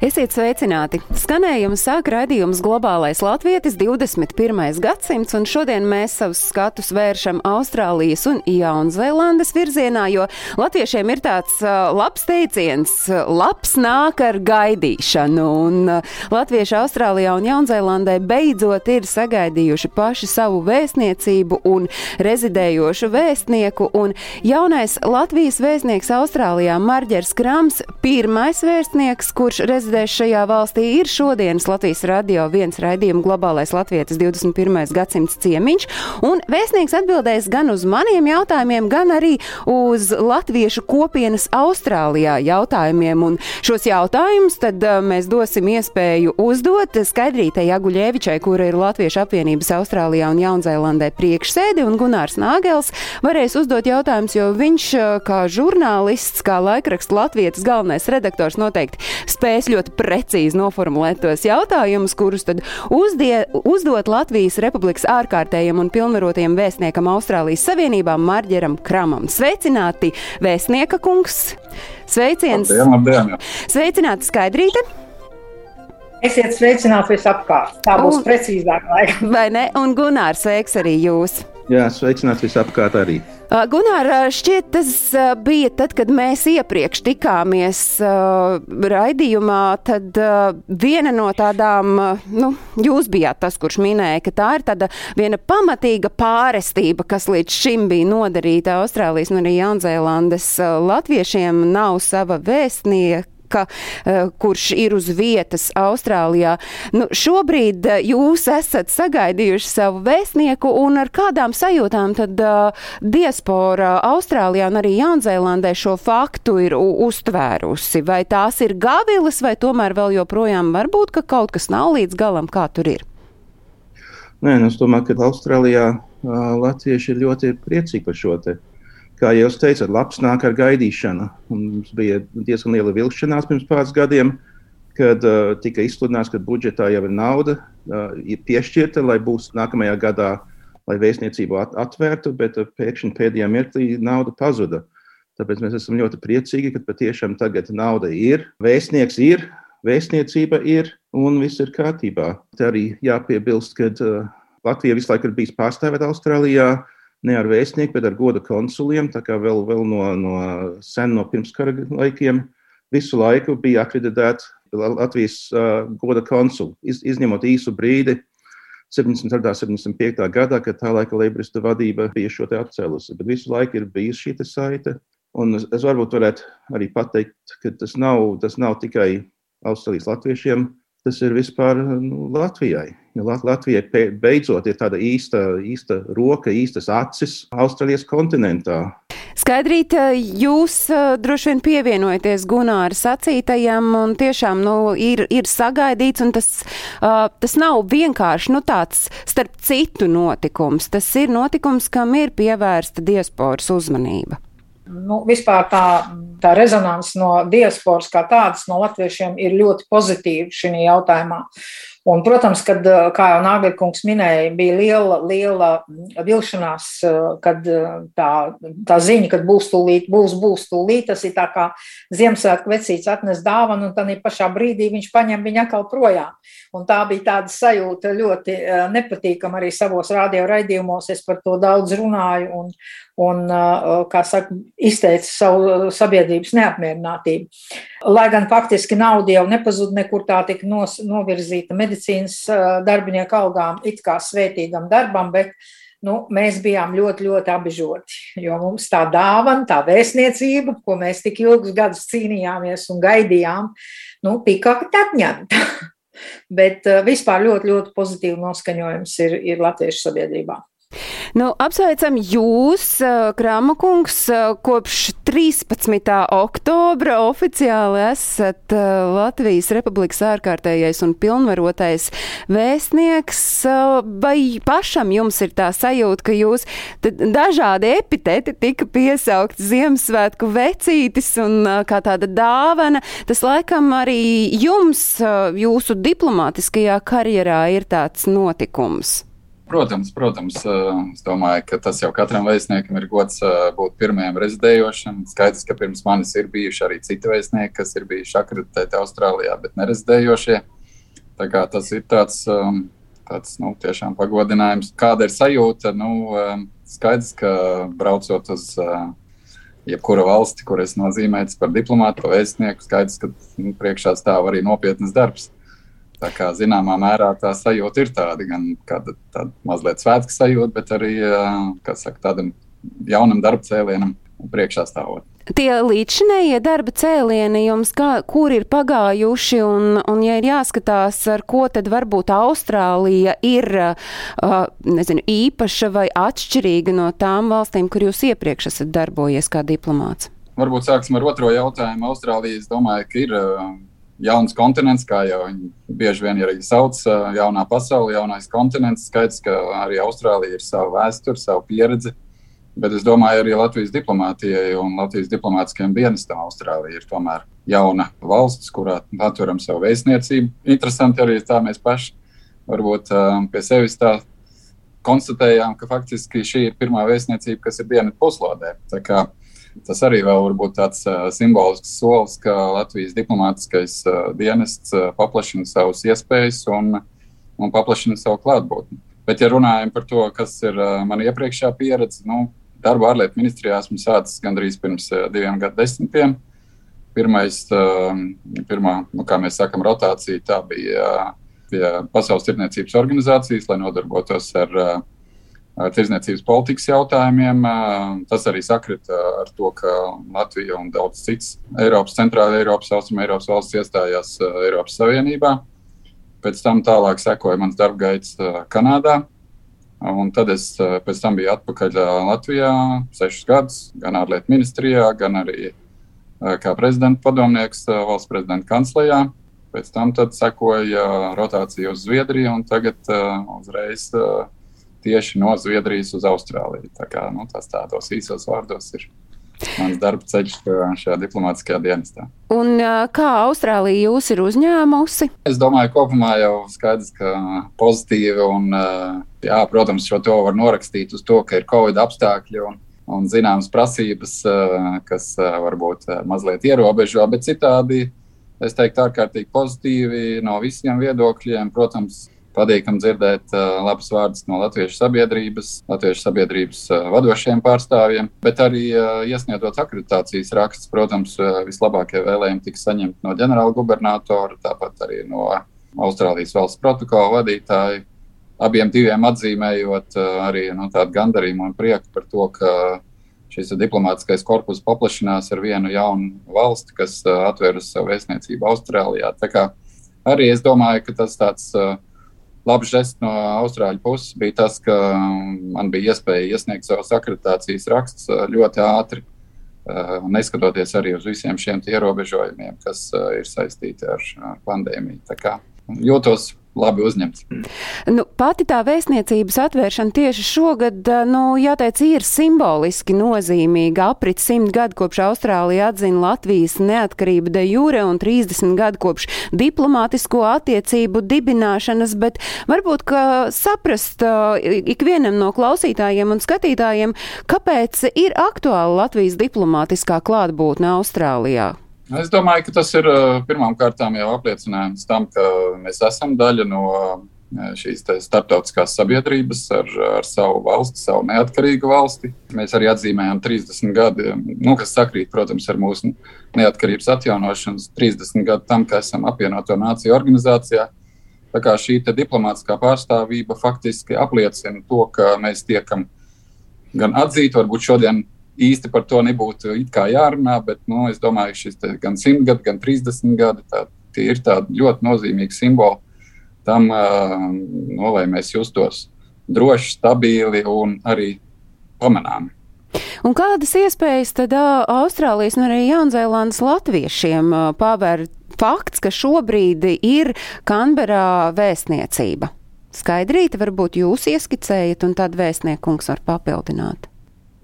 Esiet sveicināti! Skanējumu sāk raidījums Globālais Latvijas 21. gadsimts, un šodien mēs savus skatus vēršam Austrālijas un Jaunzēlandes virzienā, jo latviešiem ir tāds uh, labs teiciens - labs nāk ar gaidīšanu, un uh, latvieši Austrālijā un Jaunzēlandē beidzot ir sagaidījuši paši savu vēstniecību un rezidējošu vēstnieku, un jaunais Latvijas vēstnieks Austrālijā Marģers Krams, pirmais vēstnieks, kurš rezidē prezidēs šajā valstī ir šodienas Latvijas radio viens raidījuma globālais latvietis 21. gadsimts ciemiņš, un vēstnieks atbildēs gan uz maniem jautājumiem, gan arī uz latviešu kopienas Austrālijā jautājumiem, un šos jautājumus tad uh, mēs dosim iespēju uzdot Skaidrītai Jaguļievičai, kura ir Latviešu apvienības Austrālijā un Jaunzēlandē priekšsēdi, un Gunārs Nāgels varēs uzdot jautājumus, jo viņš kā žurnālists, kā laikraksta Latvijas galvenais redaktors noteikti spēs ļoti ļoti precīzi noformulēt tos jautājumus, kurus tad uzdie, uzdot Latvijas Republikas ārkārtējiem un pilnvarotajiem vēstniekam Austrālijas Savienībā Marģeram Kramam. Sveicināti, vēstnieka kungs! Sveiciens! Labdien, labdien. Sveicināti, Skaidrīte! Esiet sveicināti visapkārt. Tā būs un, precīzāk. Vai ne? Un Gunārs, sveiks arī jūs! Jā, sveicināti visapkārt arī. Gunār, šķiet, tas bija tad, kad mēs iepriekš tikāmies uh, raidījumā, tad uh, viena no tādām, uh, nu, jūs bijāt tas, kurš minēja, ka tā ir tāda viena pamatīga pārestība, kas līdz šim bija nodarīta Austrālijas un arī Jaunzēlandes latviešiem, nav sava vēstnieka Čaka, eh, kurš ir uz vietas Austrālijā. Nu, šobrīd eh, jūs esat sagaidījuši savu vēstnieku un ar kādām sajūtām tad uh, diaspora Austrālijā un arī Jaunzēlandē šo faktu ir uztvērusi? Vai tās ir gavilas vai tomēr vēl joprojām varbūt, ka kaut kas nav līdz galam, kā tur ir? Nē, nu, es domāju, ka Austrālijā uh, latvieši ir ļoti priecīgi par šo te kā jau teicat, labs nāk ar gaidīšanu. Un mums bija diezgan liela vilšanās pirms pāris gadiem, kad uh, tika izsludināts, ka budžetā jau ir nauda uh, ir piešķirta, lai būs nākamajā gadā, lai vēstniecību at atvērtu, bet uh, pēkšņi pēdējā mirklī nauda pazuda. Tāpēc mēs esam ļoti priecīgi, ka patiešām tagad nauda ir, vēstnieks ir, vēstniecība ir un viss ir kārtībā. Te arī jāpiebilst, ka uh, Latvija visu laiku ir bijis pārstāvēta Austrālijā. Uh, ne ar vēstnieku, bet ar goda konsuliem. Tā kā vēl, vēl no, no sen, no pirmskara laikiem, visu laiku bija akreditēts Latvijas uh, goda konsuli, iz, izņemot īsu brīdi. 74. 75. gadā, kad tā laika Leibrista vadība bija šo te atcēlusi, bet visu laiku ir bijusi šī saite. Un es, es varbūt varētu arī pateikt, ka tas nav, tas nav tikai Austrālijas latviešiem, tas ir vispār nu, Latvijai. Jo Latvijai beidzot ir tāda īsta, īsta roka, īstas acis Austrālijas kontinentā. Skaidrīt, jūs droši vien pievienojaties Gunāra sacītajam, un tiešām nu, ir, ir sagaidīts, un tas, uh, tas nav vienkārši nu, tāds starp citu notikums. Tas ir notikums, kam ir pievērsta diasporas uzmanība nu, vispār tā, tā rezonance no diasporas kā tādas no latviešiem ir ļoti pozitīva šajā jautājumā. Un, protams, kad, kā jau Nāgļkungs minēja, bija liela, liela vilšanās, kad tā, tā ziņa, ka būs tūlīt, būs, būs tūlīt, tas ir tā kā Ziemassvētku vecīts atnes dāvanu, un tad pašā brīdī viņš paņem viņu atkal projām. Un tā bija tāda sajūta ļoti nepatīkama arī savos radio raidījumos, es par to daudz runāju, un, un, kā saka, izteica savu sabiedrības neapmierinātību. Lai gan faktiski nauda jau nepazuda nekur tā tika nos, novirzīta medicīnas darbinieku algām, it kā svētīgam darbam, bet nu, mēs bijām ļoti, ļoti apbežoti. Jo mums tā dāvana, tā vēstniecība, ko mēs tik ilgus gadus cīnījāmies un gaidījām, nu, tika atņemta. Bet vispār ļoti, ļoti pozitīvi noskaņojums ir, ir latviešu sabiedrībā. Nu, apsveicam jūs, Kramakungs, kopš 13. oktobra oficiāli esat Latvijas Republikas ārkārtējais un pilnvarotais vēstnieks. Vai pašam jums ir tā sajūta, ka jūs dažādi epiteti tika piesaukt Ziemassvētku vecītis un kā tāda dāvana? Tas laikam arī jums, jūsu diplomātiskajā karjerā ir tāds notikums. Protams, protams, es domāju, ka tas jau katram vēstniekam ir gods būt pirmajam rezidējošam. Skaidrs, ka pirms manis ir bijuši arī citi vēstnieki, kas ir bijuši akreditēti Austrālijā, bet nerezidējošie. Tas ir tāds, tāds nu, tiešām pagodinājums. Kāda ir sajūta? Nu, skaidrs, ka braucot uz jebkura valsti, kur es nozīmēts par diplomātu, vēstnieku, skaidrs, ka nu, priekšā stāv arī nopietnas darbs. Tā kā zināmā mērā tā sajūta ir tāda, gan tāda, tāda mazliet svētku sajūta, bet arī saka, tādam jaunam darba cēlienam priekšā stāvot. Tie līdzšinējie darba cēlieni jums, kā, kur ir pagājuši, un, un ja ir jāskatās, ar ko tad varbūt Austrālija ir uh, nezinu, īpaša vai atšķirīga no tām valstīm, kur jūs iepriekš esat darbojies kā diplomāts? Varbūt sāksim ar otro jautājumu. Austrālija, es domāju, ka ir uh, jauns kontinents, kā jau viņi bieži vien arī sauc, jaunā pasaule, jaunais kontinents. Skaidrs, ka arī Austrālija ir sava vēsture, savu pieredzi. Bet es domāju, arī Latvijas diplomātijai un Latvijas diplomātiskajam dienestam Austrālija ir tomēr jauna valsts, kurā atveram savu vēstniecību. Interesanti arī tā mēs paši varbūt pie sevis tā konstatējām, ka faktiski šī ir pirmā vēstniecība, kas ir dienas puslodē. Tā kā Tas arī var būt tāds uh, simbolisks solis, ka Latvijas diplomātiskais uh, dienests uh, paplašina savas iespējas un, un paplašina savu klātbūtni. Bet, ja runājam par to, kas ir uh, mana iepriekšējā pieredze, nu, darba ārlietu ministrijā esmu sācis gandrīz pirms uh, diviem gadsimtiem. Pirmais, uh, pirmā, nu, kā mēs sakām, rotācija tā bija pie Pasaules tirdzniecības organizācijas, lai nodarbotos ar uh, tirzniecības politikas jautājumiem. Tas arī sakrita ar to, ka Latvija un daudz citas Eiropas, centrāla Eiropas, austruma Eiropas valsts iestājās Eiropas Savienībā. Pēc tam tālāk sekoja mans darba gaids Kanādā. Un tad es pēc tam biju atpakaļ Latvijā sešus gadus, gan ārlietu ministrijā, gan arī kā prezidenta padomnieks valsts prezidenta kanclejā. Pēc tam sekoja rotācija uz Zviedriju, un tagad uzreiz uh, tieši no Zviedrijas uz Austrāliju. Tā kā, nu, tas tādos īsos vārdos ir mans darba ceļš šajā diplomātiskajā dienestā. Un kā Austrālija jūs ir uzņēmusi? Es domāju, kopumā jau skaidrs, ka pozitīvi un, jā, protams, šo to var norakstīt uz to, ka ir Covid apstākļi un, un zināmas prasības, kas varbūt mazliet ierobežo, bet citādi es teiktu ārkārtīgi pozitīvi no visiem viedokļiem. Protams, patīkami dzirdēt labus vārdus no latviešu sabiedrības, latviešu sabiedrības vadošiem pārstāvjiem, bet arī iesniedzot akreditācijas rakstus. Protams, vislabākie vēlējumi tika saņemti no ģenerāla gubernatora, tāpat arī no Austrālijas valsts protokola vadītāja. Abiem diviem atzīmējot arī nu, tādu gandarījumu un prieku par to, ka šis diplomātskais korpus paplašinās ar vienu jaunu valsti, kas atvērusi savu vēstniecību Austrālijā. Tā kā arī es domāju, ka tas tāds uh, labs žests no Austrāļu puses bija tas, ka man bija iespēja iesniegt savus akreditācijas rakstus uh, ļoti ātri. Uh, neskatoties arī uz visiem šiem ierobežojumiem, kas uh, ir saistīti ar pandēmiju. Tā kā jūtos labi uzņemts. Nu, pati tā vēstniecības atvēršana tieši šogad, nu, jāteic, ir simboliski nozīmīga. Aprit simt gadu kopš Austrālija atzina Latvijas neatkarību de jure un 30 gadu kopš diplomātisko attiecību dibināšanas, bet varbūt, ka saprast uh, ikvienam no klausītājiem un skatītājiem, kāpēc ir aktuāla Latvijas diplomātiskā klātbūtne Austrālijā. Es domāju, ka tas ir pirmām kārtām jau apliecinājums tam, ka mēs esam daļa no šīs starptautiskās sabiedrības ar, ar savu valsti, savu neatkarīgu valsti. Mēs arī atzīmējam 30 gadi, nu, kas sakrīt, protams, ar mūsu neatkarības atjaunošanas 30 gadu tam, ka esam apvienoto nāciju organizācijā. Tā kā šī diplomātiskā pārstāvība faktiski apliecina to, ka mēs tiekam gan atzīti, varbūt šodien īsti par to nebūtu jārunā, bet nu, es domāju, ka šis gan 100 gadi, gan 30 gadi tā, ir ļoti nozīmīgi simboli tam, nu, lai mēs justos droši, stabili un arī pamanāmi. Un kādas iespējas tad Austrālijas un arī Jaunzēlandes latviešiem paver fakts, ka šobrīd ir Kanberā vēstniecība? Skaidrīta, varbūt jūs ieskicējat, un tad vēstniekungs var papildināt.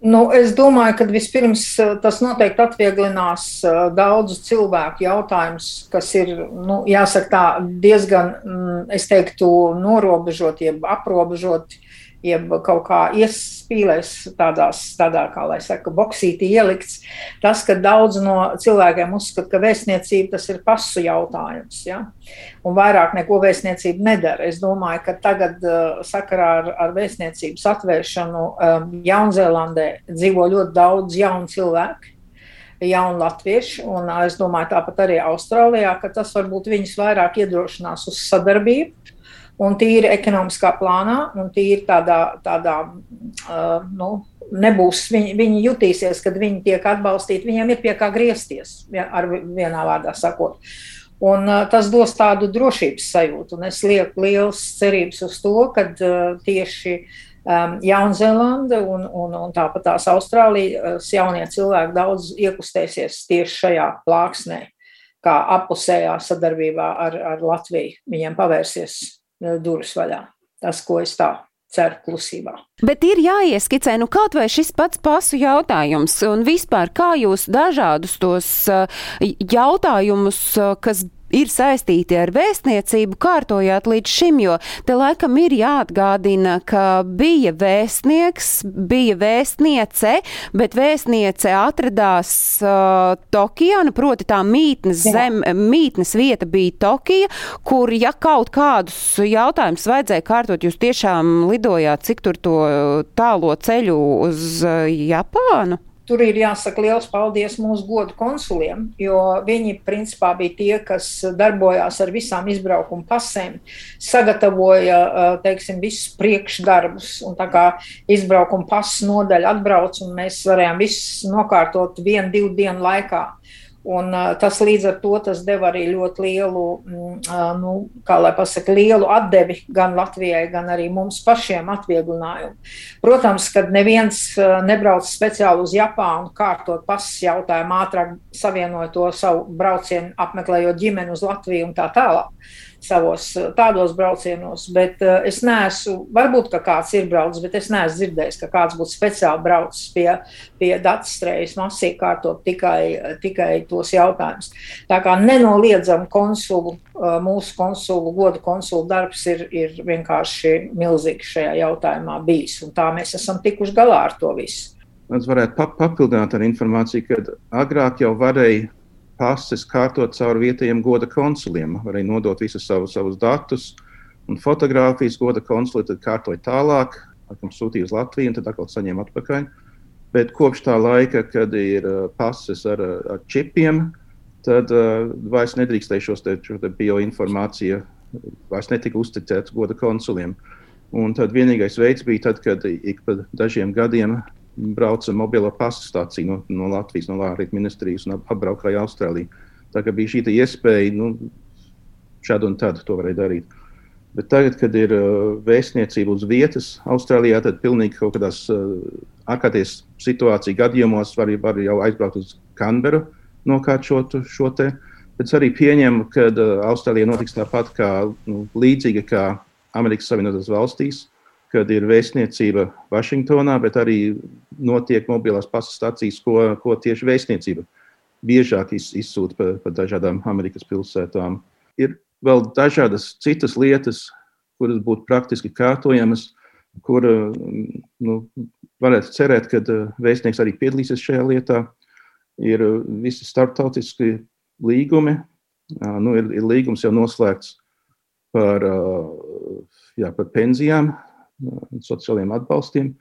Nu, es domāju, ka vispirms eh, tas noteikti atvieglinās eh, daudzu cilvēku jautājumus, kas ir, nu, tā diezgan, mm, es teiktu, norobežoti, jeb aprobežoti jeb kaut kā iespīlēs tādās, tādā, kā lai saka, boksītī ielikts. Tas, ka daudz no cilvēkiem uzskata, ka vēstniecība tas ir pasu jautājums, ja? un vairāk neko vēstniecība nedara. Es domāju, ka tagad uh, sakarā ar, ar vēstniecības atvēršanu um, Jaunzēlandē dzīvo ļoti daudz jaunu cilvēku jauni latvieši, un uh, es domāju, tāpat arī Austrālijā, ka tas varbūt viņus vairāk iedrošinās uz sadarbību un tīri ekonomiskā plānā, un tīri tādā, tādā uh, nu, nebūs, viņi, viņi jutīsies, kad viņi tiek atbalstīti, viņiem ir pie kā griezties, ar vienā vārdā sakot. Un, uh, tas dos tādu drošības sajūtu, un es lieku liels cerības uz to, ka uh, tieši um, Jaunzēlanda un, un, un tāpat tās Austrālijas jaunie cilvēki daudz iekustēsies tieši šajā plāksnē, kā apusējā sadarbībā ar, ar Latviju. Viņiem pavērsies durvis vaļā. Tas, ko es tā ceru klusībā. Bet ir jāieskicē, nu kaut vai šis pats pasu jautājums un vispār kā jūs dažādus tos jautājumus, kas ir saistīti ar vēstniecību, kārtojāt līdz šim, jo te laikam ir jāatgādina, ka bija vēstnieks, bija vēstniece, bet vēstniece atradās uh, Tokijā, nu, proti tā mītnes zem, mītnes vieta bija Tokija, kur, ja kaut kādus jautājumus vajadzēja kārtot, jūs tiešām lidojāt, cik tur to tālo ceļu uz uh, Japānu? Tur ir jāsaka liels paldies mūsu godu konsuliem, jo viņi principā bija tie, kas darbojās ar visām izbraukuma pasēm, sagatavoja teiksim, visus priekšdarbus. Tā kā izbraukuma pasu nodaļa atbrauc, un mēs varējām visus nokārtot vienu, divu dienu laikā. Un, tas līdz ar to deva arī ļoti lielu, uh, nu, kā lai pasaka, lielu atdevi gan Latvijai, gan arī mums pašiem atvieglojumu. Protams, kad neviens nebrauc speciāli uz Japānu, kārtot pasas jautājumu, ātrāk savienojot to savu braucienu, apmeklējot ģimeni uz Latviju un tā tālāk savos eh, tādos braucienos, bet uh, es neesmu, varbūt kāds ir braucis, bet es neesmu dzirdējis, ka kāds būtu speciāli braucis pie, pie datastrejas masīgi kārtot tikai, tikai tos jautājumus. Tā kā nenoliedzam konsulu, uh, mūsu konsulu, godu konsulu darbs ir, ir vienkārši milzīgs šajā jautājumā bijis, un tā mēs esam tikuši galā ar to visu. Es varētu papildināt ar informāciju, ka agrāk jau varēja pases kārtot caur vietējiem goda konsuliem. Varēja nodot visus savus, savus datus un fotografijas goda konsuli, tad kārtoja tālāk, laikam sūtīja uz Latviju un tad atkal saņēma atpakaļ. Bet kopš tā laika, kad ir uh, pases ar, uh, ar čipiem, tad uh, vairs nedrīkstēja šo bioinformāciju, vairs netika uzticēts goda konsuliem. Un tad vienīgais veids bija tad, kad ik pa dažiem gadiem brauca mobilo pasu stāciju no, no Latvijas, no Lārijas ministrijas un apbraukāja Austrāliju. Tā kā bija šī iespēja, nu, šādu un tādu to varēja darīt. Bet tagad, kad ir uh, vēstniecība uz vietas Austrālijā, tad pilnīgi kaut kādās uh, ārkārtības situāciju gadījumos var, var jau aizbraukt uz Canberu, nokārt šo, šo te. Bet es arī pieņemu, ka uh, Austrālijā notiks tāpat kā nu, līdzīga kā Amerikas Savienotās valstīs kad ir vēstniecība Vašingtonā, bet arī notiek mobilās pasas stācijas, ko, ko tieši vēstniecība biežāk iz, izsūta pa, pa dažādām Amerikas pilsētām. Ir vēl dažādas citas lietas, kuras būtu praktiski kārtojamas, kur nu, varētu cerēt, ka vēstnieks arī piedalīsies šajā lietā. Ir visi starptautiski līgumi, nu, ir, ir līgums jau noslēgts par, jā, par pensijām, sociālajiem atbalstiem.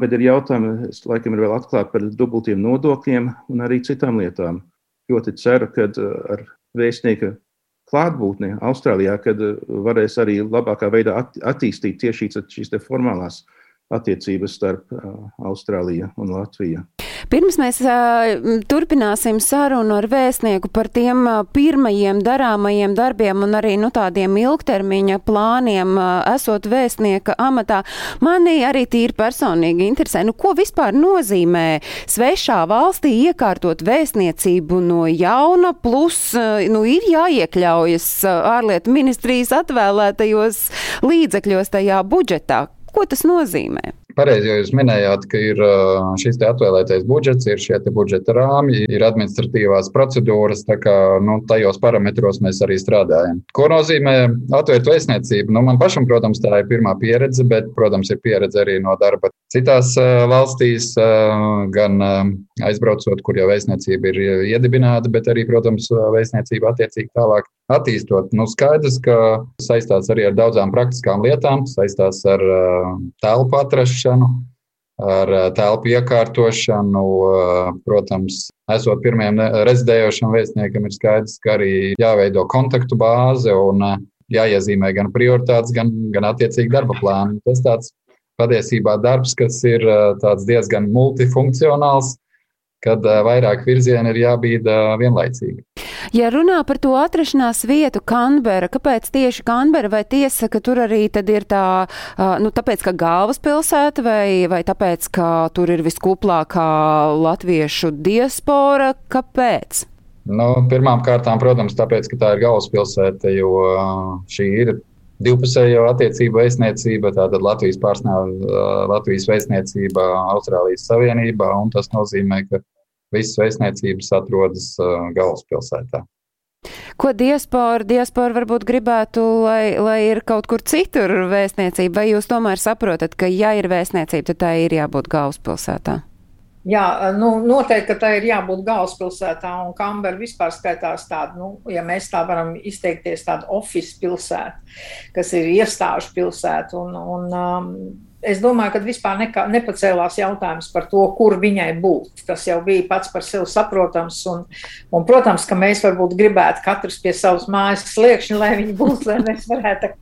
Bet ir jautājumi, kas laikam ir vēl atklāti par dubultiem nodokļiem un arī citām lietām. Ļoti ceru, ka ar vēstnieka klātbūtni Austrālijā, kad varēs arī labākā veidā attīstīt tieši šīs formālās attiecības starp Austrāliju un Latviju. Pirms mēs uh, turpināsim sarunu ar vēstnieku par tiem uh, pirmajiem darāmajiem darbiem un arī nu, tādiem ilgtermiņa plāniem, uh, esot vēstnieka amatā, mani arī tīri personīgi interesē, nu, ko vispār nozīmē svešā valstī iekārtot vēstniecību no jauna, plus nu, ir jāiekļaujas ārlietu ministrijas atvēlētajos līdzekļos tajā budžetā. Ko tas nozīmē? Pareizi, jūs minējāt, ka ir šis atvēlētais budžets, ir šie budžeta rāmji, ir administratīvās procedūras, tā kā nu, tajos parametros mēs arī strādājam. Ko nozīmē atvērt vēstniecību? Nu, man pašam, protams, tā ir pirmā pieredze, bet, protams, ir pieredze arī no darba citās valstīs, gan aizbraucot, kur jau vēstniecība ir iedibināta, bet arī, protams, vēstniecība attiecīgi tālāk attīstot. Nu, skaidrs, ka saistās arī ar daudzām praktiskām lietām, saistās ar telpu atrašanu ieviešanu, ar eh, telpu iekārtošanu. Eh, protams, esot pirmajam rezidējošam vēstniekam, ir skaidrs, ka arī jāveido kontaktu bāze un eh, jāiezīmē gan prioritātes, gan, gan attiecīgi darba plāni. Tas tāds patiesībā darbs, kas ir diezgan multifunkcionāls, kad vairāk virzieni ir jābīda vienlaicīgi. Ja runā par to atrašanās vietu Canbera, kāpēc tieši Canbera vai tiesa, ka tur arī tad ir tā, nu, tāpēc, ka galvaspilsēta vai, vai tāpēc, ka tur ir viskuplākā latviešu diaspora, kāpēc? Nu, pirmām kārtām, protams, tāpēc, ka tā ir galvaspilsēta, jo šī ir divpusējo attiecību vēstniecība, tātad Latvijas pārstāv Latvijas vēstniecība Austrālijas Savienībā, un tas nozīmē, ka visas vēstniecības atrodas galvaspilsētā. Ko diaspora, diaspora varbūt gribētu, lai, lai ir kaut kur citur vēstniecība, vai jūs tomēr saprotat, ka ja ir vēstniecība, tad tā ir jābūt galvaspilsētā? Jā, nu, noteikti, ka tā ir jābūt galvaspilsētā, un Kambera vispār skaitās tāda, nu, ja mēs tā varam izteikties, tāda oficiāla pilsēta, kas ir iestāžu pilsēta. Un, un, um, es domāju, ka vispār nekā, nepacēlās jautājums par to, kur viņai būt. Tas jau bija pats par sevi saprotams. Un, un, protams, ka mēs varbūt gribētu katrs pie savas mājas sliekšņa, lai viņi būtu, lai mēs varētu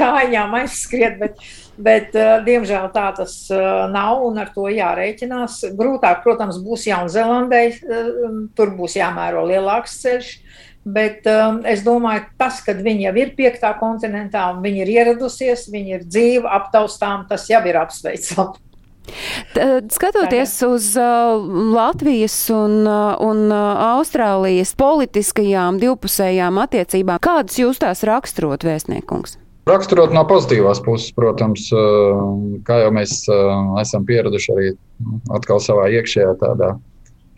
kājām aizskriet. Bet, bet, uh, diemžēl tā tas uh, nav un ar to jārēķinās. Grūtāk, protams, būs Jaunzēlandē, uh, tur būs jāmēro lielāks ceļš. Bet um, es domāju, tas, ka viņi jau ir piektā kontinentā un viņi ir ieradusies, viņi ir dzīvi, aptaustām, tas jau ir apsveicami. Skatoties uz uh, Latvijas un, uh, un uh, Austrālijas politiskajām divpusējām attiecībām, kādas jūs tās raksturot, vēstniekums? Raksturot no pozitīvās puses, protams, kā jau mēs esam pieraduši arī atkal savā iekšējā tādā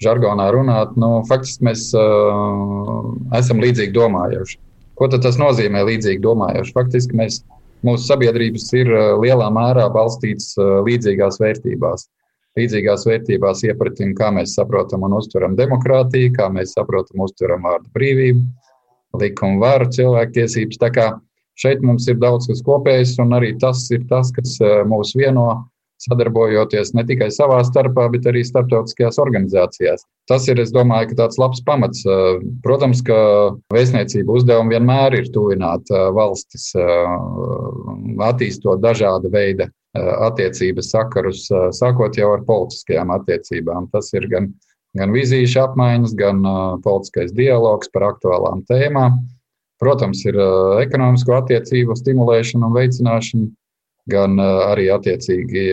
žargonā runāt, nu, faktiski mēs uh, esam līdzīgi domājoši. Ko tas nozīmē līdzīgi domājoši? Faktiski mēs, mūsu sabiedrības ir uh, lielā mērā balstītas uh, līdzīgās vērtībās. Līdzīgās vērtībās iepratim, kā mēs saprotam un uztveram demokrātiju, kā mēs saprotam un uztveram vārdu brīvību, likumu varu, cilvēktiesības. Tā kā šeit mums ir daudz kas kopējs, un arī tas ir tas, kas uh, mūs vieno sadarbojoties ne tikai savā starpā, bet arī starptautiskajās organizācijās. Tas ir, es domāju, tāds labs pamats. Protams, ka vēstniecība uzdevumi vienmēr ir tuvināt valstis, attīstot dažāda veida attiecības sakarus, sākot jau ar politiskajām attiecībām. Tas ir gan, gan vizīšu apmaiņas, gan politiskais dialogs par aktuālām tēmām. Protams, ir ekonomisko attiecību stimulēšana un veicināšana, gan arī attiecīgi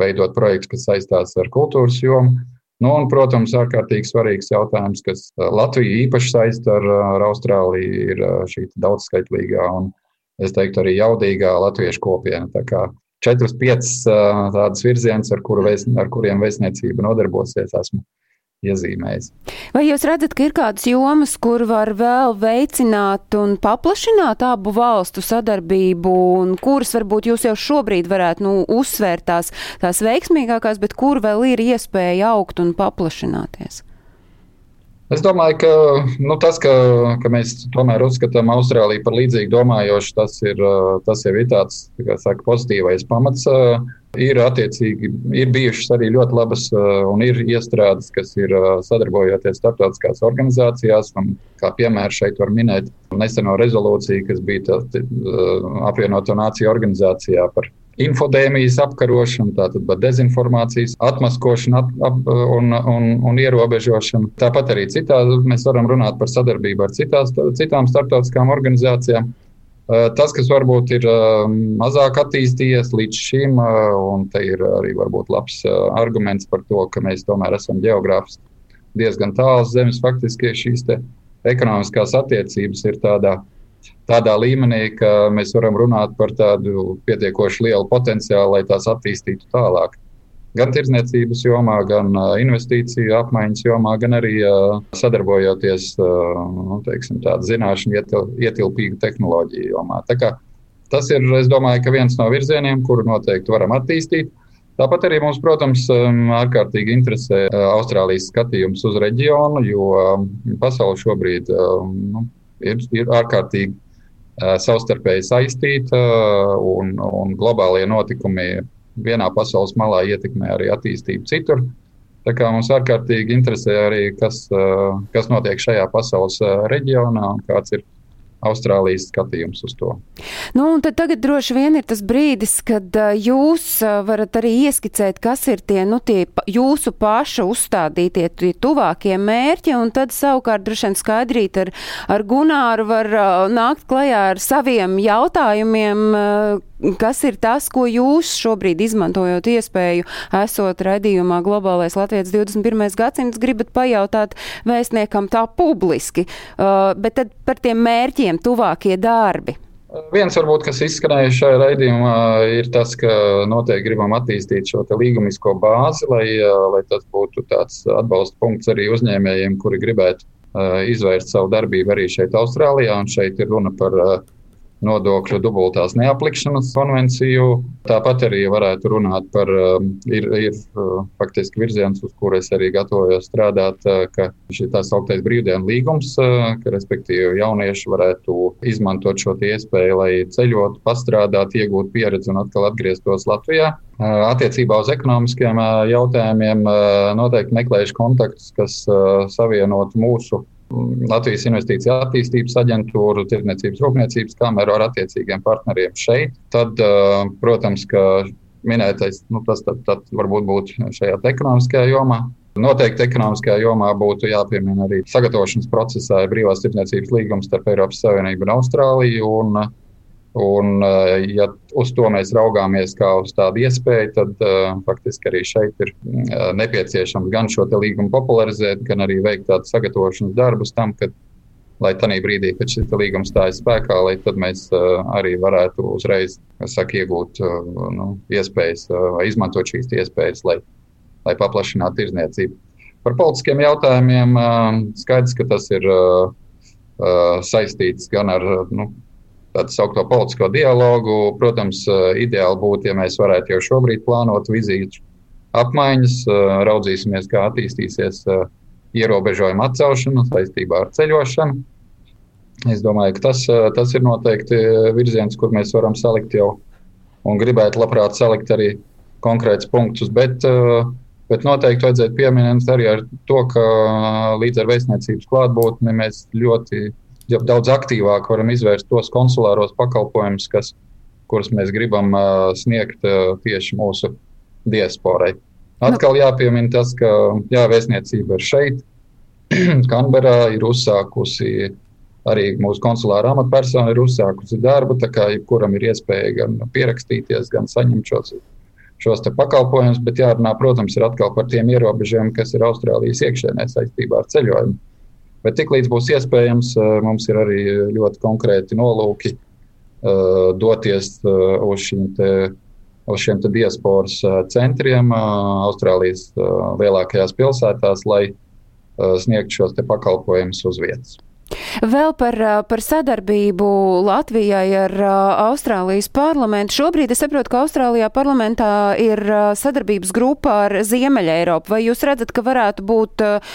veidot projekts, kas saistās ar kultūras jomu. Nu, un, protams, ārkārtīgi svarīgs jautājums, kas Latviju īpaši saista ar, ar Austrāliju, ir šī daudzskaitlīgā un, es teiktu, arī jaudīgā latviešu kopiena. Tā kā četras, piecas tādas virzienas, ar, kuru ar kuriem vēstniecība nodarbosies, esmu iezīmējis. Vai jūs redzat, ka ir kādas jomas, kur var vēl veicināt un paplašināt abu valstu sadarbību, un kuras varbūt jūs jau šobrīd varētu nu, uzsvērt tās, tās veiksmīgākās, bet kur vēl ir iespēja augt un paplašināties? Es domāju, ka nu, tas, ka, ka mēs tomēr uzskatām Austrāliju par līdzīgi domājošu, tas ir, tas jau ir tāds tā saka, pozitīvais pamats. Ir attiecīgi, ir bijušas arī ļoti labas un ir iestrādes, kas ir sadarbojoties starptautiskās organizācijās. Un, kā piemēram, šeit var minēt neseno rezolūciju, kas bija tā, apvienoto nāciju organizācijā par infodēmijas apkarošanu, tātad dezinformācijas atmaskošanu ap, ap, un, un, un ierobežošanu. Tāpat arī citā, mēs varam runāt par sadarbību ar citās, citām starptautiskām organizācijām. Tas, kas varbūt ir mazāk attīstījies līdz šim, un te ir arī labs arguments par to, ka mēs tomēr esam geogrāfiski diezgan tāls zemes, faktiski šīs ekonomiskās attiecības ir tādā tādā līmenī, ka mēs varam runāt par tādu pietiekoši lielu potenciālu, lai tās attīstītu tālāk. Gan tirdzniecības jomā, gan investīciju apmaiņas jomā, gan arī sadarbojoties nu, teiksim, zināšanu ietil, ietilpīgu tehnoloģiju jomā. Tas ir, domāju, viens no virzieniem, kuru noteikti varam attīstīt. Tāpat arī mums, protams, ārkārtīgi interesē Austrālijas skatījums uz reģionu, jo pasaule šobrīd nu, ir, ir ārkārtīgi savstarpēji saistīta, un, un globālie notikumi vienā pasaules malā ietekmē arī attīstību citur. Tā kā mums ārkārtīgi interesē arī, kas, kas notiek šajā pasaules reģionā un kāds ir Austrālijas skatījums uz to. Nu, tagad droši vien ir tas brīdis, kad jūs varat arī ieskicēt, kas ir tie, nu, tie jūsu paša uzstādītie tie tuvākie mērķi, un tad savukārt droši vien skaidrīt ar, ar Gunāru var nākt klajā ar saviem jautājumiem, kas ir tas, ko jūs šobrīd izmantojot iespēju, esot redzījumā Globālais Latvijas 21. gadsimts, gribat pajautāt vēstniekam tā publiski, uh, bet tad par tiem mērķiem tuvākie darbi. Viens, varbūt, kas izskanēja šajā raidījumā, ir tas, ka noteikti gribam attīstīt šo līgumisko bāzi, lai, lai tas būtu tāds atbalsta punkts arī uzņēmējiem, kuri gribētu uh, izvērst savu darbību arī šeit, Austrālijā. Un šeit ir runa par uh, nodokļu dubultās neaplikšanas konvenciju. Tāpat arī varētu runāt par, um, ir, ir uh, faktiski virziens, uz kuru es arī gatavojos strādāt, uh, ka šī tā sauktais brīvdienu līgums, uh, ka respektīvi jaunieši varētu izmantot šo iespēju, lai ceļot, pastrādāt, iegūt pieredzi un atkal atgrieztos Latvijā. Attiecībā uz ekonomiskiem jautājumiem noteikti meklējuši kontaktus, kas savienotu mūsu Latvijas Investīcija attīstības aģentūru, Tirdzniecības rūpniecības kameru ar attiecīgiem partneriem šeit. Tad, protams, ka minētais, nu, tas tad, tad varbūt būtu šajā ekonomiskajā jomā. Noteikti ekonomiskajā jomā būtu jāpiemina arī sagatavošanas procesā brīvās tirdzniecības līgums starp Eiropas Savienību un Austrāliju. Un, Un, eh, ja uz to mēs raugāmies kā uz tādu iespēju, tad uh, faktiski arī šeit ir uh, nepieciešams gan šo līgumu popularizēt, gan arī veikt tādu sagatavošanas darbus tam, kad, lai tajā brīdī, kad šis līgums stājas spēkā, lai mēs uh, arī varētu uzreiz saka, iegūt nu, iespējas vai izmantot šīs iespējas, lai, lai paplašinātu tirzniecību. Par politiskiem jautājumiem skaidrs, ka tas ir saistīts gan ar. Nu, tādu saukto politisko dialogu. Protams, eh, ideāli būtu, ja mēs varētu jau šobrīd plānot vizīšu apmaiņas, eh, raudzīsimies, kā attīstīsies eh, ierobežojuma atcelšana saistībā ar ceļošanu. Es domāju, ka tas, tas ir noteikti virziens, kur mēs varam salikt jau un gribētu labprāt salikt arī konkrētus punktus. Bet, bet noteikti vajadzētu pieminēt arī ar to, ka līdz ar vēstniecības klātbūtni mēs ļoti daudz aktīvāk varam izvērst tos konsulāros pakalpojumus, kas, kurus mēs gribam uh, sniegt uh, tieši mūsu diasporai. Atkal jāpiemina tas, ka jā, vēstniecība ir šeit, Kanberā ir uzsākusi. Arī mūsu konsulāra amatpersona ir uzsākusi darbu, tā kā jebkuram ir iespēja gan pierakstīties, gan saņemt šos, šos pakalpojumus. Bet jārunā, protams, ir atkal par tiem ierobežojumiem, kas ir Austrālijas iekšēnē saistībā ar ceļojumu. Bet tiklīdz būs iespējams, eh, mums ir arī ļoti konkrēti nolūki eh, doties eh, uz šīm uz šiem diasporas centriem Austrālijas lielākajās pilsētās, lai sniegtu šos pakalpojumus uz vietas. Vēl par, par sadarbību Latvijai ar Austrālijas parlamentu. Šobrīd es saprotu, ka Austrālijā parlamentā ir sadarbības grupa ar Ziemeļa Eiropu. Vai jūs redzat, ka varētu būt uh,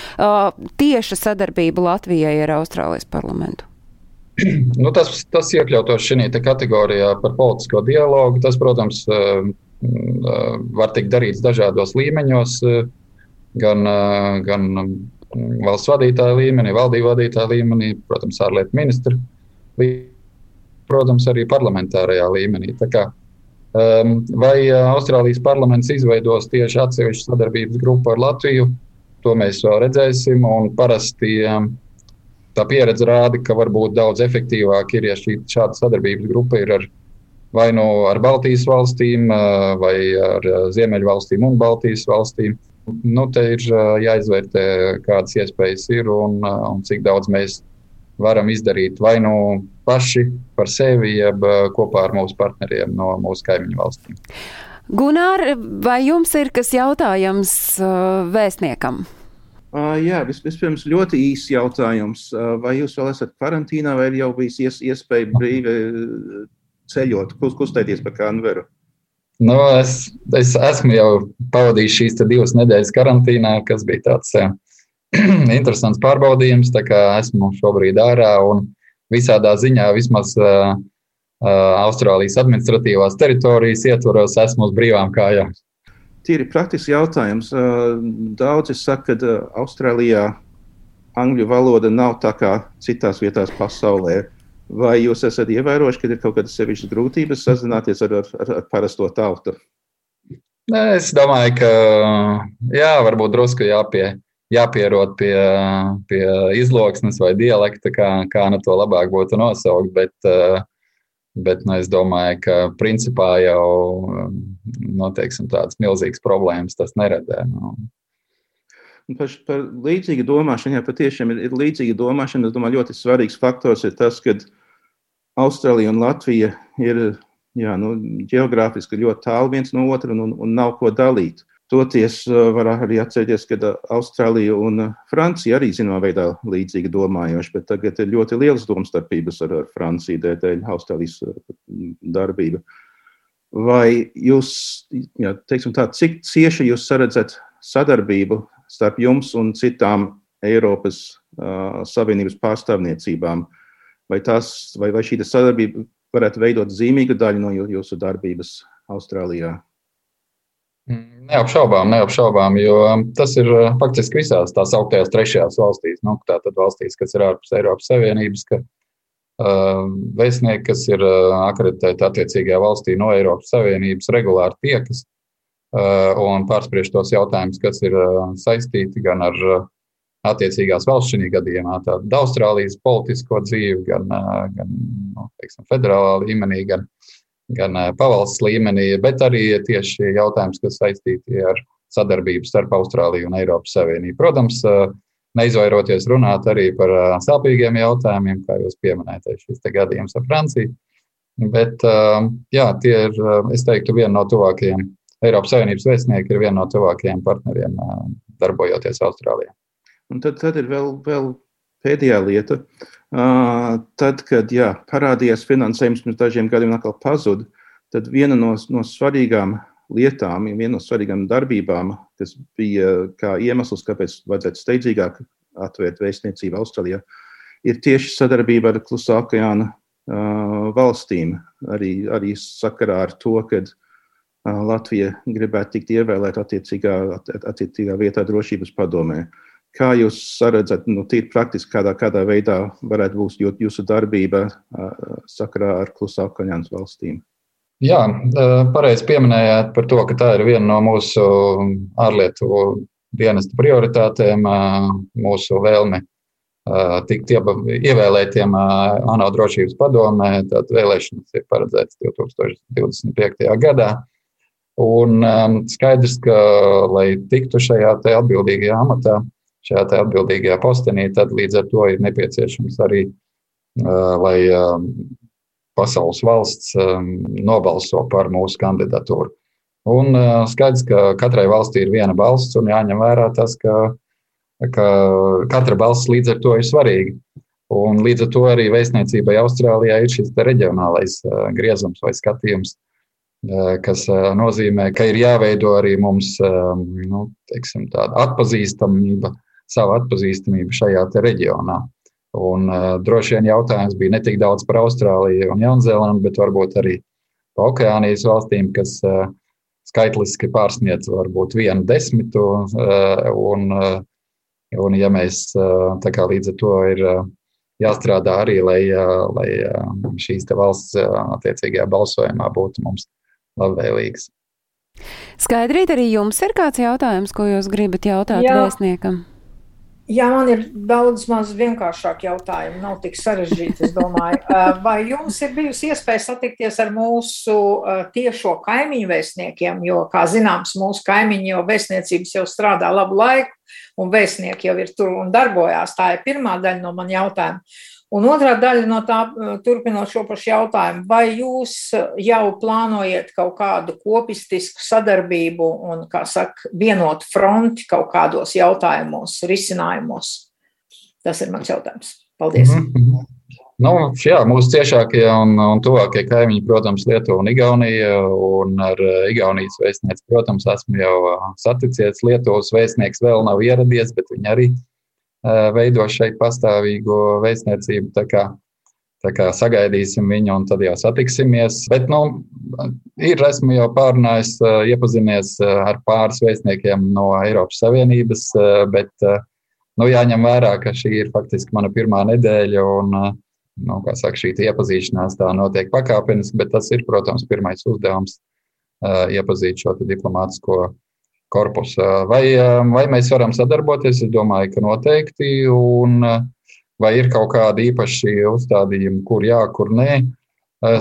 tieša sadarbība Latvijai ar Austrālijas parlamentu? Nu, tas, tas iekļautos šajā kategorijā par politisko dialogu. Tas, protams, var tikt darīts dažādos līmeņos, gan, gan valsts vadītāja līmenī, valdību vadītāja līmenī, protams, ārlietu ministra līmenī, protams, arī parlamentārajā līmenī. Tā kā Um, vai Austrālijas parlaments izveidos tieši atsevišķu sadarbības grupu ar Latviju? To mēs vēl redzēsim. Parasti um, tā pieredze rāda, ka varbūt daudz efektīvāk ir, ja šī šāda sadarbības grupa ir ar vai nu no ar Baltijas valstīm, vai ar Ziemeļvalstīm un Baltijas valstīm. Nu, te ir jāizvērtē, kādas iespējas ir un, un cik daudz mēs varam izdarīt vai nu paši par sevi, jeb kopā ar mūsu partneriem no mūsu kaimiņu valstīm. Gunār, vai jums ir kas jautājams vēstniekam? Uh, jā, vis, vispirms ļoti īsts jautājums. Uh, vai jūs vēl esat karantīnā, vai ir jau bijis ies, iespēja brīvi ceļot, kustēties pa Kanveru? Nu, es, es esmu jau pavadījis šīs divas nedēļas karantīnā, kas bija tāds uh, interesants pārbaudījums. Esmu šobrīd ārā un visādā ziņā vismaz uh, uh, Austrālijas administratīvās teritorijas ietvaros esmu uz brīvām kājām. Tīri praktisks jautājums. Daudzi saka, ka Austrālijā angļu valoda nav tā kā citās vietās pasaulē. Vai jūs esat ievērojuši, ka ir kaut kādas sevišķas grūtības sazināties ar, ar, ar parasto tautu? Es domāju, ka jā, varbūt drusku jāpie, jāpierod pie, pie izloksnes vai dialekta, kā, kā nu to labāk būtu nosaukt. Bet, bet nu, es domāju, ka principā jau nu, teiksim, tādas milzīgas problēmas tas neradē. Nu. Par, par līdzīgu domāšanu, jā, patiešām ir, ir līdzīga domāšana. Es domāju, ļoti svarīgs faktors ir tas, ka Austrālija un Latvija ir jā, nu, geogrāfiski ļoti tālu viens no otra un, un nav ko dalīt. Toties var arī atcerēties, ka Austrālija un Francija arī zināmā veidā līdzīgi domājoši, bet tagad ir ļoti liels domstarpības ar, ar Franciju dēļ Austrālijas darbība. Vai jūs, jā, teiksim tā, cik cieši jūs saredzat sadarbību starp jums un citām Eiropas uh, Savienības pārstāvniecībām? Vai, tās, vai, vai šī sadarbība varētu veidot zīmīgu daļu no jūsu darbības Austrālijā? Neapšaubām, neapšaubām, jo tas ir faktiski visās tās augtajās trešajās valstīs, nu, tātad valstīs, kas ir ārpus Eiropas Savienības, ka uh, vēstnieki, kas ir akreditēti attiecīgajā valstī no Eiropas Savienības, regulāri tiekas uh, un pārspriež tos jautājumus, kas ir uh, saistīti gan ar uh, attiecīgās valsts šajā gadījumā, tāda Austrālijas politisko dzīvi, gan, gan nu, teiksim, federālā līmenī, gan, gan pavalsts līmenī, bet arī tieši jautājums, kas saistīti ar sadarbību starp Austrāliju un Eiropas Savienību. Protams, neizvairoties runāt arī par sāpīgiem jautājumiem, kā jūs pieminējāt, šis gadījums ar Franciju. Bet jā, tie ir, es teiktu, viena no tuvākajiem Eiropas Savienības vēstnieki ir viena no tuvākajiem partneriem darbojoties Austrālijā. Un tad, tad ir vēl, vēl pēdējā lieta. Tad, kad jā, parādījās finansējums pirms dažiem gadiem, atkal pazuda, tad viena no, no svarīgām lietām, viena no svarīgām darbībām, kas bija kā iemesls, kāpēc vajadzētu steidzīgāk atvērt vēstniecību Austrālijā, ir tieši sadarbība ar Klusā okeāna uh, valstīm. Arī, arī sakarā ar to, ka uh, Latvija gribētu tikt ievēlēta attiecīgā, attiecīgā vietā drošības padomē. Kā jūs redzat, nu, tīri praktiski, kādā, kādā veidā varētu būt jūsu darbība sakarā ar klusā kaņāns valstīm? Jā, pareizi pieminējāt par to, ka tā ir viena no mūsu ārlietu dienesta prioritātēm, mūsu vēlme tikt ievēlētiem ANO drošības padomē. Tātad vēlēšanas ir paredzētas 2025. gadā. Un skaidrs, ka, lai tiktu šajā atbildīgajā amatā, šajā atbildīgajā postenī, tad līdz ar to ir nepieciešams arī, lai pasaules valsts nobalso par mūsu kandidatūru. Un skaidrs, ka katrai valstī ir viena balss, un jāņem vērā tas, ka, ka katra balss līdz ar to ir svarīga. Un līdz ar to arī vēstniecībai Austrālijā ir šis reģionālais griezums vai skatījums, kas nozīmē, ka ir jāveido arī mums nu, teiksim, tāda atpazīstamība savu atpazīstamību šajā reģionā. Un, droši vien jautājums bija ne tik daudz par Austrāliju un Jaunzēlandu, bet varbūt arī par Okeānijas valstīm, kas skaitliski pārsniedz varbūt vienu desmitu. Un, un, ja mēs kā līdz ar to ir jāstrādā arī, lai, lai šīs valsts attiecīgajā balsojumā būtu mums labvēlīgas. Skaidrīt, arī jums ir kāds jautājums, ko jūs gribat jautāt Jā. vēstniekam? Jā, man ir daudz maz vienkāršāk jautājumi, nav tik sarežģīti, es domāju. Vai jums ir bijusi iespēja satikties ar mūsu tiešo kaimiņu vēstniekiem, jo, kā zināms, mūsu kaimiņi jau vēstniecības jau strādā labu laiku, un vēstnieki jau ir tur un darbojās. Tā ir pirmā daļa no man jautājuma. Un otrā daļa no tā, uh, turpinot šo pašu jautājumu, vai jūs uh, jau plānojat kaut kādu kopistisku sadarbību un, kā saka, vienotu fronti kaut kādos jautājumos, risinājumos? Tas ir mans jautājums. Paldies! Mm -hmm. Nu, jā, mūsu ciešākie un, un tuvākie kaimiņi, protams, Lietuva un Igaunija. Un ar uh, Igaunijas vēstnieci, protams, esmu jau saticies. Lietuvas vēstnieks vēl nav ieradies, bet viņi arī veido šeit pastāvīgo vēstniecību. Tā kā, tā kā sagaidīsim viņu un tad jau satiksimies. Bet, nu, ir, esmu jau pārunājis, iepazinies ar pāris vēstniekiem no Eiropas Savienības, bet nu, jāņem vērā, ka šī ir faktiski mana pirmā nedēļa. Un, nu, saka, šī iepazīšanās tā notiek pakāpeniski, bet tas ir, protams, pirmais uzdevums iepazīt šo diplomātisko korpusu. Vai, vai mēs varam sadarboties? Es domāju, ka noteikti. Un vai ir kaut kādi īpaši uzstādījumi, kur jā, kur nē?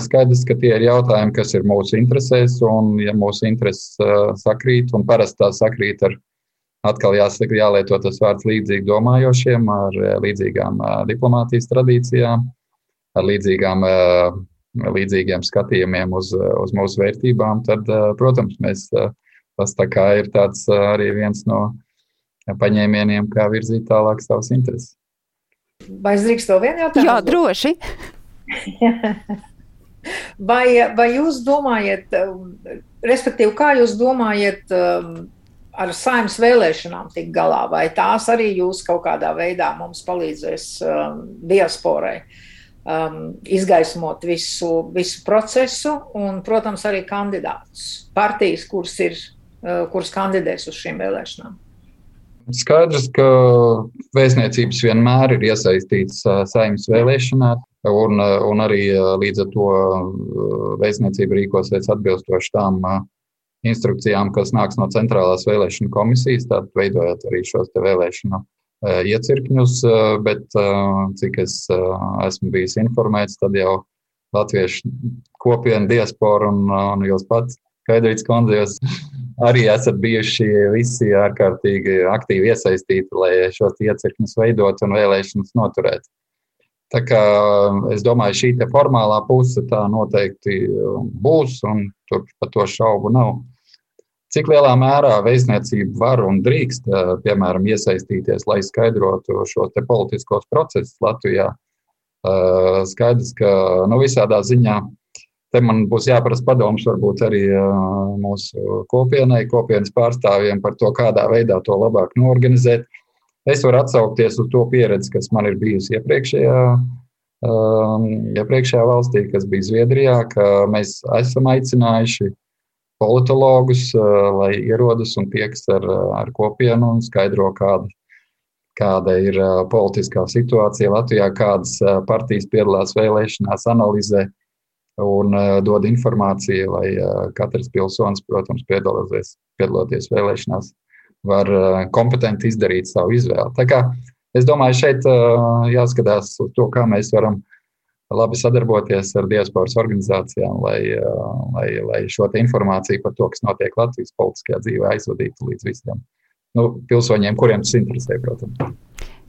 Skaidrs, ka tie ir jautājumi, kas ir mūsu interesēs, un ja mūsu intereses sakrīt, un parasti tā sakrīt ar atkal jāsaka, jālieto tas vārds līdzīgi domājošiem, ar līdzīgām diplomātijas tradīcijām, ar līdzīgām, līdzīgiem skatījumiem uz, uz mūsu vērtībām, tad, protams, mēs tas ir tāds arī viens no paņēmieniem, kā virzīt tālāk savas intereses. Vai es drīkstu vēl vienu jautājumu? Jā, droši. vai, vai jūs domājat, respektīvi, kā jūs domājat ar saimnes vēlēšanām tik galā, vai tās arī jūs kaut kādā veidā mums palīdzēs diasporai um, izgaismot visu, visu procesu un, protams, arī kandidātus, partijas, kuras ir kuras kandidēs uz šīm vēlēšanām? Skaidrs, ka vēstniecības vienmēr ir iesaistīts saimnes vēlēšanās, un, un arī līdz ar to vēstniecība rīkosies atbilstoši tām instrukcijām, kas nāks no centrālās vēlēšana komisijas, tad veidojot arī šos vēlēšanu iecirkņus, bet cik es esmu bijis informēts, tad jau latviešu kopiena, diaspora un, un jūs pats, Kaidrīts Kondze, jūs arī esat bijuši visi ārkārtīgi aktīvi iesaistīti, lai šos iecirkņus veidot un vēlēšanas noturēt. Tā kā es domāju, šī formālā puse tā noteikti būs, un tur par to šaubu nav. Cik lielā mērā vēstniecība var un drīkst, piemēram, iesaistīties, lai skaidrotu šos politiskos procesus Latvijā? Skaidrs, ka nu, visādā ziņā Te man būs jāprasa padoms varbūt arī mūsu kopienai, kopienas pārstāvjiem par to, kādā veidā to labāk norganizēt. Es varu atsaukties uz to pieredzi, kas man ir bijusi iepriekšējā, iepriekšējā valstī, kas bija Zviedrijā, ka mēs esam aicinājuši politologus, lai ierodas un tieks ar, ar kopienu un skaidro, kāda, kāda ir politiskā situācija Latvijā, kādas partijas piedalās vēlēšanās, analizē un uh, dod informāciju, lai uh, katrs pilsonis, protams, piedalīties, piedaloties vēlēšanās, var uh, kompetenti izdarīt savu izvēli. Tā kā es domāju, šeit jāskatās uz to, kā mēs varam labi sadarboties ar diasporas organizācijām, lai, lai, lai šo informāciju par to, kas notiek Latvijas politiskajā dzīvē, aizvadītu līdz visiem nu, pilsoņiem, kuriem tas interesē, protams.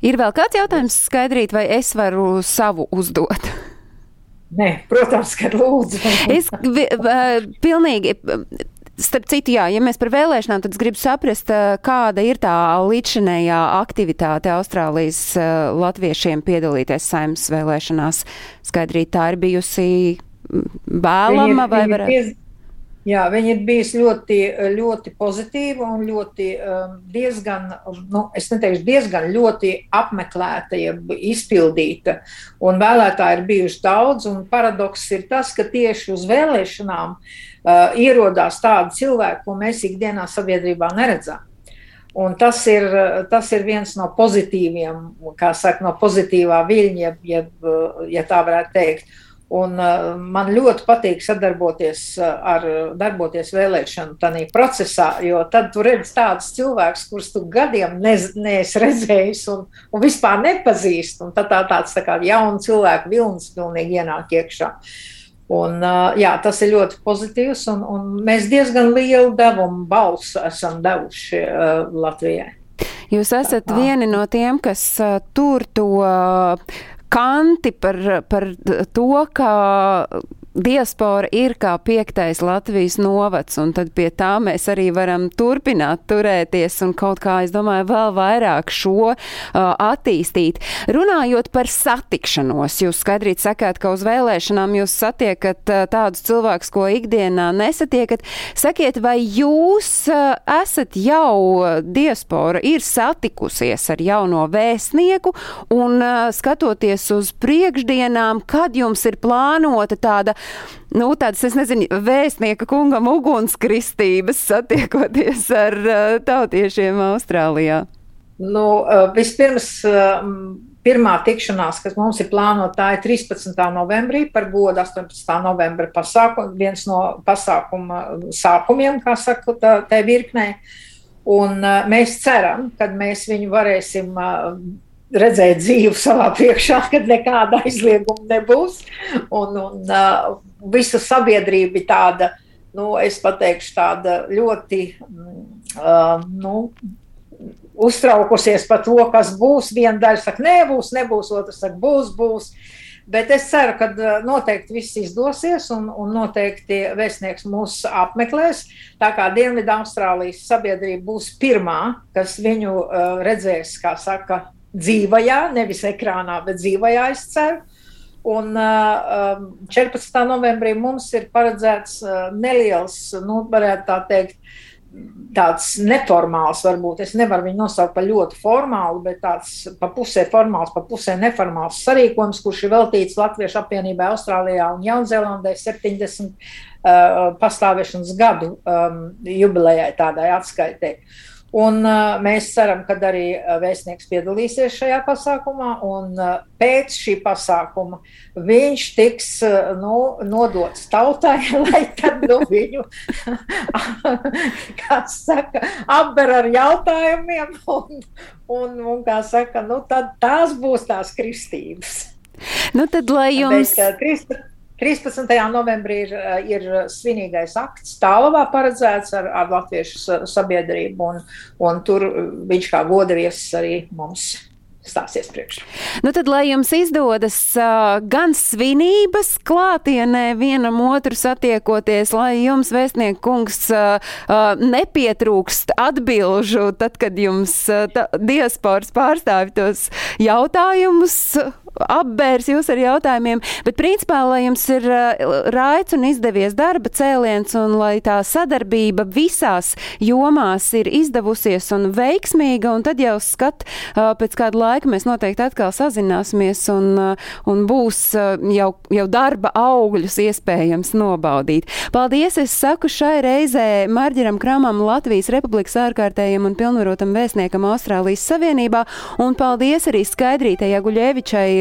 Ir vēl kāds jautājums skaidrīt, vai es varu savu uzdot? Nē, protams, ka lūdzu. es pilnīgi. Starp citu, jā, ja mēs par vēlēšanām, tad es gribu saprast, kāda ir tā līdzinējā aktivitāte Austrālijas latviešiem piedalīties saimnes vēlēšanās. Skaidrīt, tā ir bijusi vēlama vai varētu? Jā, viņa ir bijusi ļoti, ļoti pozitīva un ļoti um, diezgan, nu, es neteikšu, diezgan ļoti apmeklēta, jeb izpildīta. Un vēlētāji ir bijuši daudz, un paradoks ir tas, ka tieši uz vēlēšanām uh, ierodās tādi cilvēki, ko mēs ikdienā sabiedrībā neredzam. Un tas ir, tas ir viens no pozitīviem, kā saka, no pozitīvā viļņa, ja, ja tā varētu teikt. Un, uh, man ļoti patīk sadarboties uh, ar darboties vēlēšanu tādā procesā, jo tad tu redz tādus cilvēkus, kurus tu gadiem neesi redzējis un, un vispār nepazīst. Un tad tā, tāds tā kā jaunu cilvēku vilnis pilnīgi ienāk iekšā. Un, uh, jā, tas ir ļoti pozitīvs, un, un mēs diezgan lielu devumu balsu esam devuši uh, Latvijai. Jūs esat vieni no tiem, kas tur to kanti par, par to, ka diaspora ir kā piektais Latvijas novads, un tad pie tā mēs arī varam turpināt turēties un kaut kā, es domāju, vēl vairāk šo uh, attīstīt. Runājot par satikšanos, jūs skaidrīt sakāt, ka uz vēlēšanām jūs satiekat uh, tādus cilvēkus, ko ikdienā nesatiekat. Sakiet, vai jūs uh, esat jau diaspora ir satikusies ar jauno vēstnieku un uh, skatoties uz priekšdienām, kad jums ir plānota tāda nu, tādas, es nezinu, vēstnieka kungam ugunskristības satiekoties ar uh, tautiešiem Austrālijā? Nu, uh, vispirms. Uh, Pirmā tikšanās, kas mums ir plānota, tā ir 13. novembrī par godu 18. novembra pasākumu, viens no pasākuma sākumiem, kā saka, tā, tā virknē. Un mēs ceram, ka mēs viņu varēsim redzēt dzīvi savā priekšā, kad nekāda aizlieguma nebūs. Un, un uh, visa sabiedrība ir tāda, nu, es pateikšu, tāda ļoti uh, nu, uztraukusies par to, kas būs. Viena daļa saka, nebūs, nebūs, otrs saka, būs, būs. Bet es ceru, ka noteikti viss izdosies, un, un noteikti vēstnieks mūs apmeklēs. Tā kā Dienvidu-Austrālijas sabiedrība būs pirmā, kas viņu uh, redzēs, kā saka, dzīvajā, nevis ekrānā, bet dzīvajā, es ceru. Un uh, 14. Um, novembrī mums ir paredzēts uh, neliels, nu, varētu tā teikt, tāds neformāls, varbūt es nevaru viņu nosaukt par ļoti formālu, bet tāds pa pusē formāls, pa pusē neformāls sarīkojums, kurš ir veltīts Latviešu apvienībai Austrālijā un Jaunzēlandē 70 uh, pastāvēšanas gadu um, jubilejai tādai atskaitē. Un, uh, mēs ceram, ka arī vēstnieks piedalīsies šajā pasākumā, un uh, pēc šī pasākuma viņš tiks uh, nu, nodots tautai, lai tad nu, viņu saka, apber ar jautājumiem, un, un, un kā saka, nu, tās būs tās kristības. Nu, tad, lai jums. Bet, 13. novembrī ir, ir svinīgais akts Tālavā paredzēts ar, ar latviešu sabiedrību, un, un tur viņš kā godaviesis arī mums stāsies priekšā. Nu tad, lai jums izdodas uh, gan svinības klātienē, vienam otru satiekoties, lai jums, vēstnieku kungs, uh, uh, nepietrūkst atbilžu, tad, kad jums uh, diasporas pārstāvi tos jautājumus apbērs jūs ar jautājumiem, bet principā, lai jums ir uh, raids un izdevies darba cēliens un lai tā sadarbība visās jomās ir izdevusies un veiksmīga, un tad jau skat uh, pēc kāda laika mēs noteikti atkal sazināsimies un, uh, un būs jau, jau darba augļus iespējams nobaudīt. Paldies, es saku šai reizē Marģiram Kramam, Latvijas Republikas ārkārtējiem un pilnvarotam vēstniekam Austrālijas Savienībā, un paldies arī Skaidrītei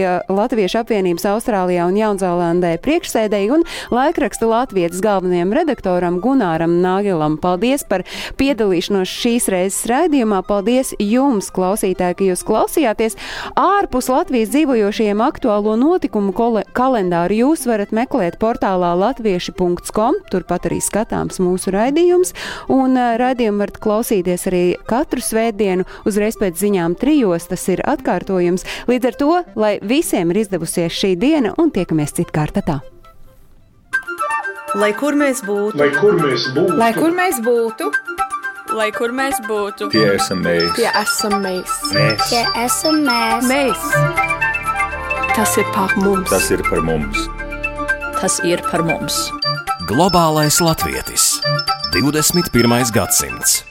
Aguļevičai Latviešu apvienības Austrālijā un Jaunzēlandē priekšsēdēji un laikraksta Latvijas galvenajam redaktoram Gunāram Nāgilam. Paldies par piedalīšanos šīs reizes raidījumā. Paldies jums, klausītāji, ka jūs klausījāties. Ārpus Latvijas dzīvojošajiem aktuālo notikumu kalendāru jūs varat meklēt portālā latvieši.com. Turpat arī skatāms mūsu raidījums. Un raidījumu varat klausīties arī katru svētdienu uzreiz pēc ziņām trijos. Tas ir atkārtojums. Līdz ar to, lai visiem ir izdevusies šī diena un tiekamies citkārt tā. Lai kur mēs būtu, lai kur mēs būtu, lai kur mēs būtu, lai kur mēs būtu, tie esam mēs, tie esam mēs, mēs. Tie esam mēs. mēs. Tas ir par mums, tas ir par mums, tas ir par mums. Globālais latvietis 21. gadsimts.